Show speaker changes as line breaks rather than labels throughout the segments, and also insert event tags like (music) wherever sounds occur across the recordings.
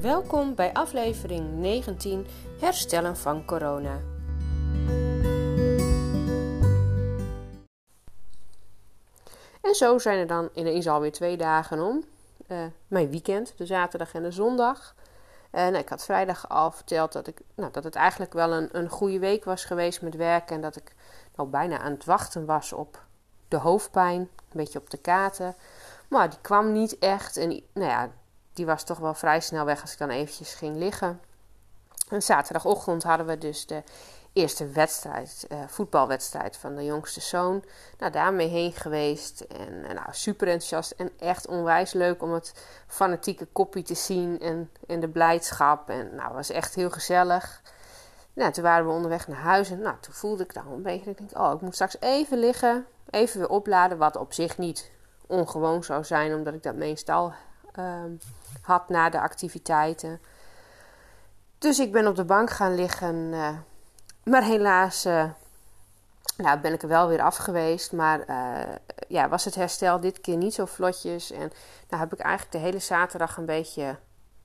Welkom bij aflevering 19 Herstellen van corona. En zo zijn er dan ineens alweer twee dagen om. Uh, mijn weekend, de zaterdag en de zondag. En ik had vrijdag al verteld dat, ik, nou, dat het eigenlijk wel een, een goede week was geweest met werk. En dat ik al bijna aan het wachten was op de hoofdpijn. Een beetje op de katen. Maar die kwam niet echt. En nou ja, die was toch wel vrij snel weg als ik dan eventjes ging liggen. En zaterdagochtend hadden we dus de eerste wedstrijd, uh, voetbalwedstrijd van de jongste zoon. Nou, daarmee heen geweest. En uh, nou, super enthousiast en echt onwijs leuk om het fanatieke koppie te zien en, en de blijdschap. En nou, was echt heel gezellig. Nou, toen waren we onderweg naar huis en nou, toen voelde ik dan een beetje, ik denk, oh, ik moet straks even liggen, even weer opladen, wat op zich niet ongewoon zou zijn, omdat ik dat meestal uh, had na de activiteiten. Dus ik ben op de bank gaan liggen. Uh, maar helaas uh, nou, ben ik er wel weer af geweest. Maar uh, ja, was het herstel dit keer niet zo vlotjes. En nou heb ik eigenlijk de hele zaterdag een beetje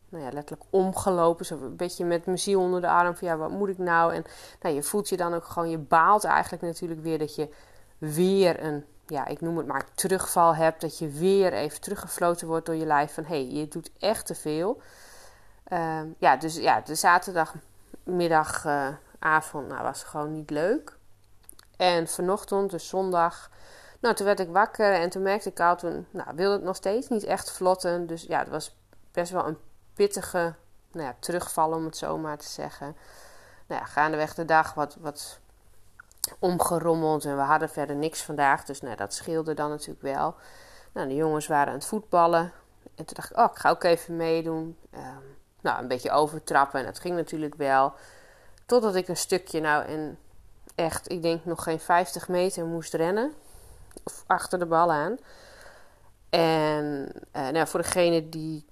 nou ja, letterlijk omgelopen. Zo een beetje met mijn ziel onder de arm. Van ja, wat moet ik nou? En nou, je voelt je dan ook gewoon, je baalt eigenlijk natuurlijk weer dat je weer een ja, ik noem het maar, terugval hebt. Dat je weer even teruggefloten wordt door je lijf. Van hé, hey, je doet echt te veel. Uh, ja, dus ja, de zaterdagmiddagavond uh, nou, was gewoon niet leuk. En vanochtend, dus zondag, nou, toen werd ik wakker en toen merkte ik al, toen nou, wilde het nog steeds niet echt vlotten. Dus ja, het was best wel een pittige nou ja, terugval, om het zo maar te zeggen. Nou ja, gaandeweg de dag wat, wat omgerommeld en we hadden verder niks vandaag. Dus nou, dat scheelde dan natuurlijk wel. Nou, de jongens waren aan het voetballen. En toen dacht ik, oh, ik ga ook even meedoen. Um, nou, een beetje overtrappen. En dat ging natuurlijk wel. Totdat ik een stukje, nou, in echt, ik denk nog geen 50 meter moest rennen. Of achter de bal aan. En uh, nou, voor degenen die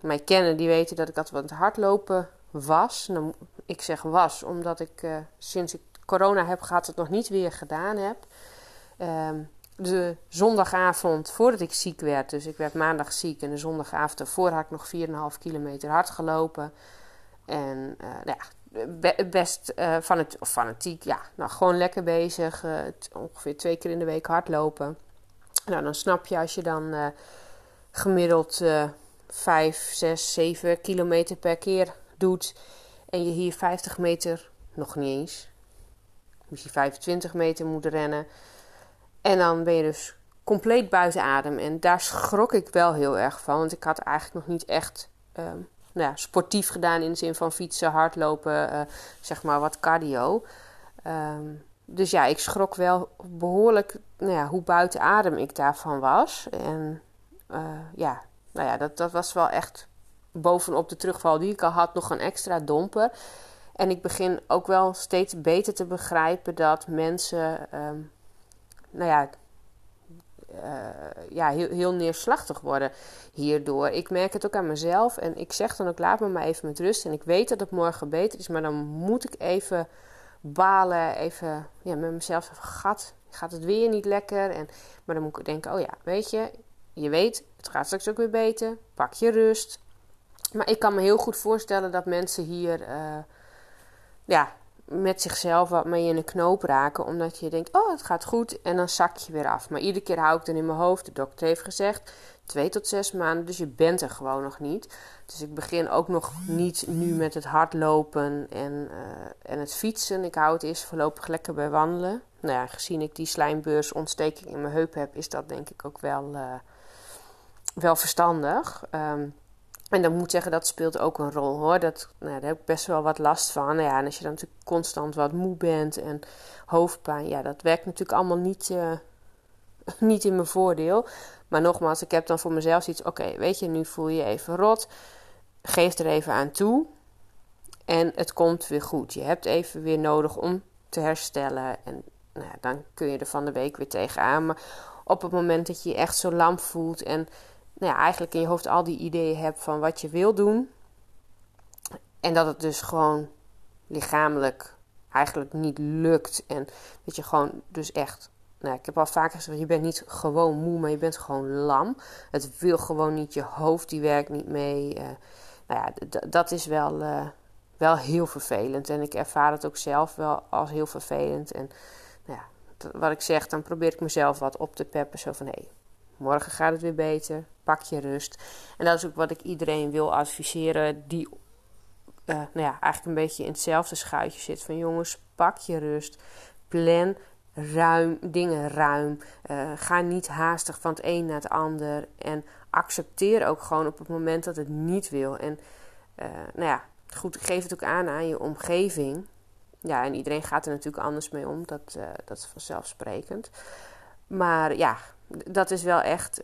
mij kennen, die weten dat ik altijd wat hardlopen was. Ik zeg was, omdat ik uh, sinds ik corona heb gehad, het nog niet weer gedaan heb. Um, de zondagavond voordat ik ziek werd, dus ik werd maandag ziek en de zondagavond ervoor had ik nog 4,5 kilometer hard gelopen. En uh, ja, best uh, of fanatiek, ja, nou gewoon lekker bezig. Ongeveer twee keer in de week hardlopen. Nou, dan snap je als je dan gemiddeld 5, 6, 7 kilometer per keer doet. En je hier 50 meter, nog niet eens, je 25 meter moeten rennen. En dan ben je dus compleet buiten adem. En daar schrok ik wel heel erg van. Want ik had eigenlijk nog niet echt um, nou ja, sportief gedaan in de zin van fietsen, hardlopen, uh, zeg maar wat cardio. Um, dus ja, ik schrok wel behoorlijk nou ja, hoe buiten adem ik daarvan was. En uh, ja, nou ja, dat, dat was wel echt bovenop de terugval die ik al had nog een extra domper. En ik begin ook wel steeds beter te begrijpen dat mensen, um, nou ja, uh, ja heel, heel neerslachtig worden hierdoor. Ik merk het ook aan mezelf en ik zeg dan ook: laat me maar even met rust. En ik weet dat het morgen beter is, maar dan moet ik even balen, even ja, met mezelf zeggen: gat, gaat het weer niet lekker? En, maar dan moet ik denken: oh ja, weet je, je weet, het gaat straks ook weer beter. Pak je rust. Maar ik kan me heel goed voorstellen dat mensen hier. Uh, ja, met zichzelf wat mee in een knoop raken. Omdat je denkt, oh, het gaat goed. En dan zak je weer af. Maar iedere keer hou ik dan in mijn hoofd. De dokter heeft gezegd, twee tot zes maanden. Dus je bent er gewoon nog niet. Dus ik begin ook nog niet nu met het hardlopen en, uh, en het fietsen. Ik hou het eerst voorlopig lekker bij wandelen. Nou ja, gezien ik die slijmbeursontsteking in mijn heup heb, is dat denk ik ook wel, uh, wel verstandig. Um, en dan moet zeggen, dat speelt ook een rol hoor. Dat, nou, daar heb ik best wel wat last van. Nou ja, en als je dan natuurlijk constant wat moe bent en hoofdpijn, ja, dat werkt natuurlijk allemaal niet, uh, (laughs) niet in mijn voordeel. Maar nogmaals, ik heb dan voor mezelf iets, oké, weet je, nu voel je je even rot. Geef er even aan toe. En het komt weer goed. Je hebt even weer nodig om te herstellen. En nou dan kun je er van de week weer tegenaan. Maar op het moment dat je je echt zo lam voelt en nou ja, eigenlijk in je hoofd al die ideeën hebt van wat je wil doen. En dat het dus gewoon lichamelijk eigenlijk niet lukt. En dat je gewoon dus echt. Nou, ik heb al vaker gezegd, je bent niet gewoon moe, maar je bent gewoon lam. Het wil gewoon niet, je hoofd die werkt niet mee. Uh, nou ja, dat is wel, wel heel vervelend. En ik ervaar het ook zelf wel als heel vervelend. En nou ja, wat ik zeg, dan probeer ik mezelf wat op te peppen. Zo van, hé, hey, morgen gaat het weer beter. Pak je rust. En dat is ook wat ik iedereen wil adviseren die uh, nou ja, eigenlijk een beetje in hetzelfde schuitje zit. Van jongens, pak je rust. Plan ruim, dingen ruim. Uh, ga niet haastig van het een naar het ander. En accepteer ook gewoon op het moment dat het niet wil. En uh, nou ja, goed, geef het ook aan aan je omgeving. Ja, en iedereen gaat er natuurlijk anders mee om. Dat, dat is vanzelfsprekend. Maar ja, dat is wel echt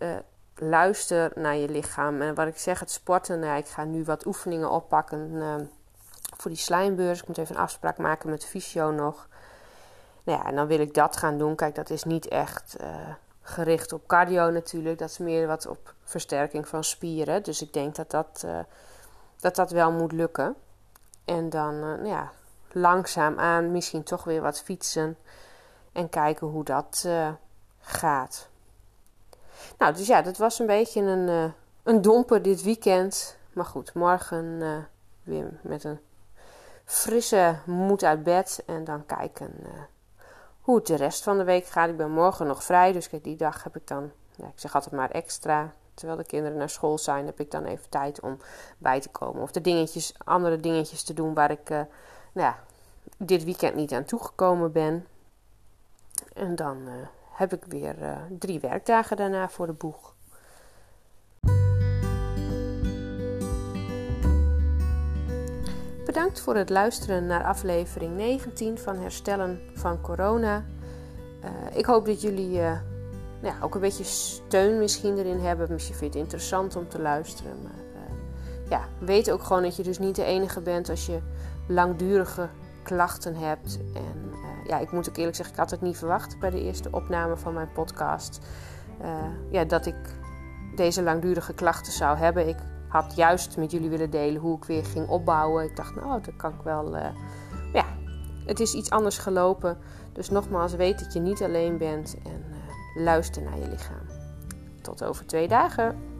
luister naar je lichaam. En wat ik zeg, het sporten. Nou, ik ga nu wat oefeningen oppakken uh, voor die slijmbeurs. Ik moet even een afspraak maken met fysio nog. Nou ja, en dan wil ik dat gaan doen. Kijk, dat is niet echt uh, gericht op cardio natuurlijk. Dat is meer wat op versterking van spieren. Dus ik denk dat dat, dat, dat wel moet lukken. En dan, nou ja, langzaam aan misschien toch weer wat fietsen. En kijken hoe dat gaat. Nou, dus ja, dat was een beetje een, uh, een domper dit weekend. Maar goed, morgen uh, weer met een frisse moed uit bed. En dan kijken uh, hoe het de rest van de week gaat. Ik ben morgen nog vrij, dus die dag heb ik dan, ja, ik zeg altijd maar extra. Terwijl de kinderen naar school zijn, heb ik dan even tijd om bij te komen. Of de dingetjes, andere dingetjes te doen waar ik nou ja, dit weekend niet aan toegekomen ben. En dan heb ik weer uh, drie werkdagen daarna voor de boeg. Bedankt voor het luisteren naar aflevering 19 van Herstellen van Corona. Uh, ik hoop dat jullie uh, nou ja, ook een beetje steun misschien erin hebben. Misschien vind je het interessant om te luisteren. Ja, weet ook gewoon dat je dus niet de enige bent als je langdurige klachten hebt. En ja, ik moet ook eerlijk zeggen, ik had het niet verwacht bij de eerste opname van mijn podcast. Uh, ja, dat ik deze langdurige klachten zou hebben. Ik had juist met jullie willen delen hoe ik weer ging opbouwen. Ik dacht, nou, dat kan ik wel. Uh, ja, het is iets anders gelopen. Dus nogmaals, weet dat je niet alleen bent en luister naar je lichaam. Tot over twee dagen.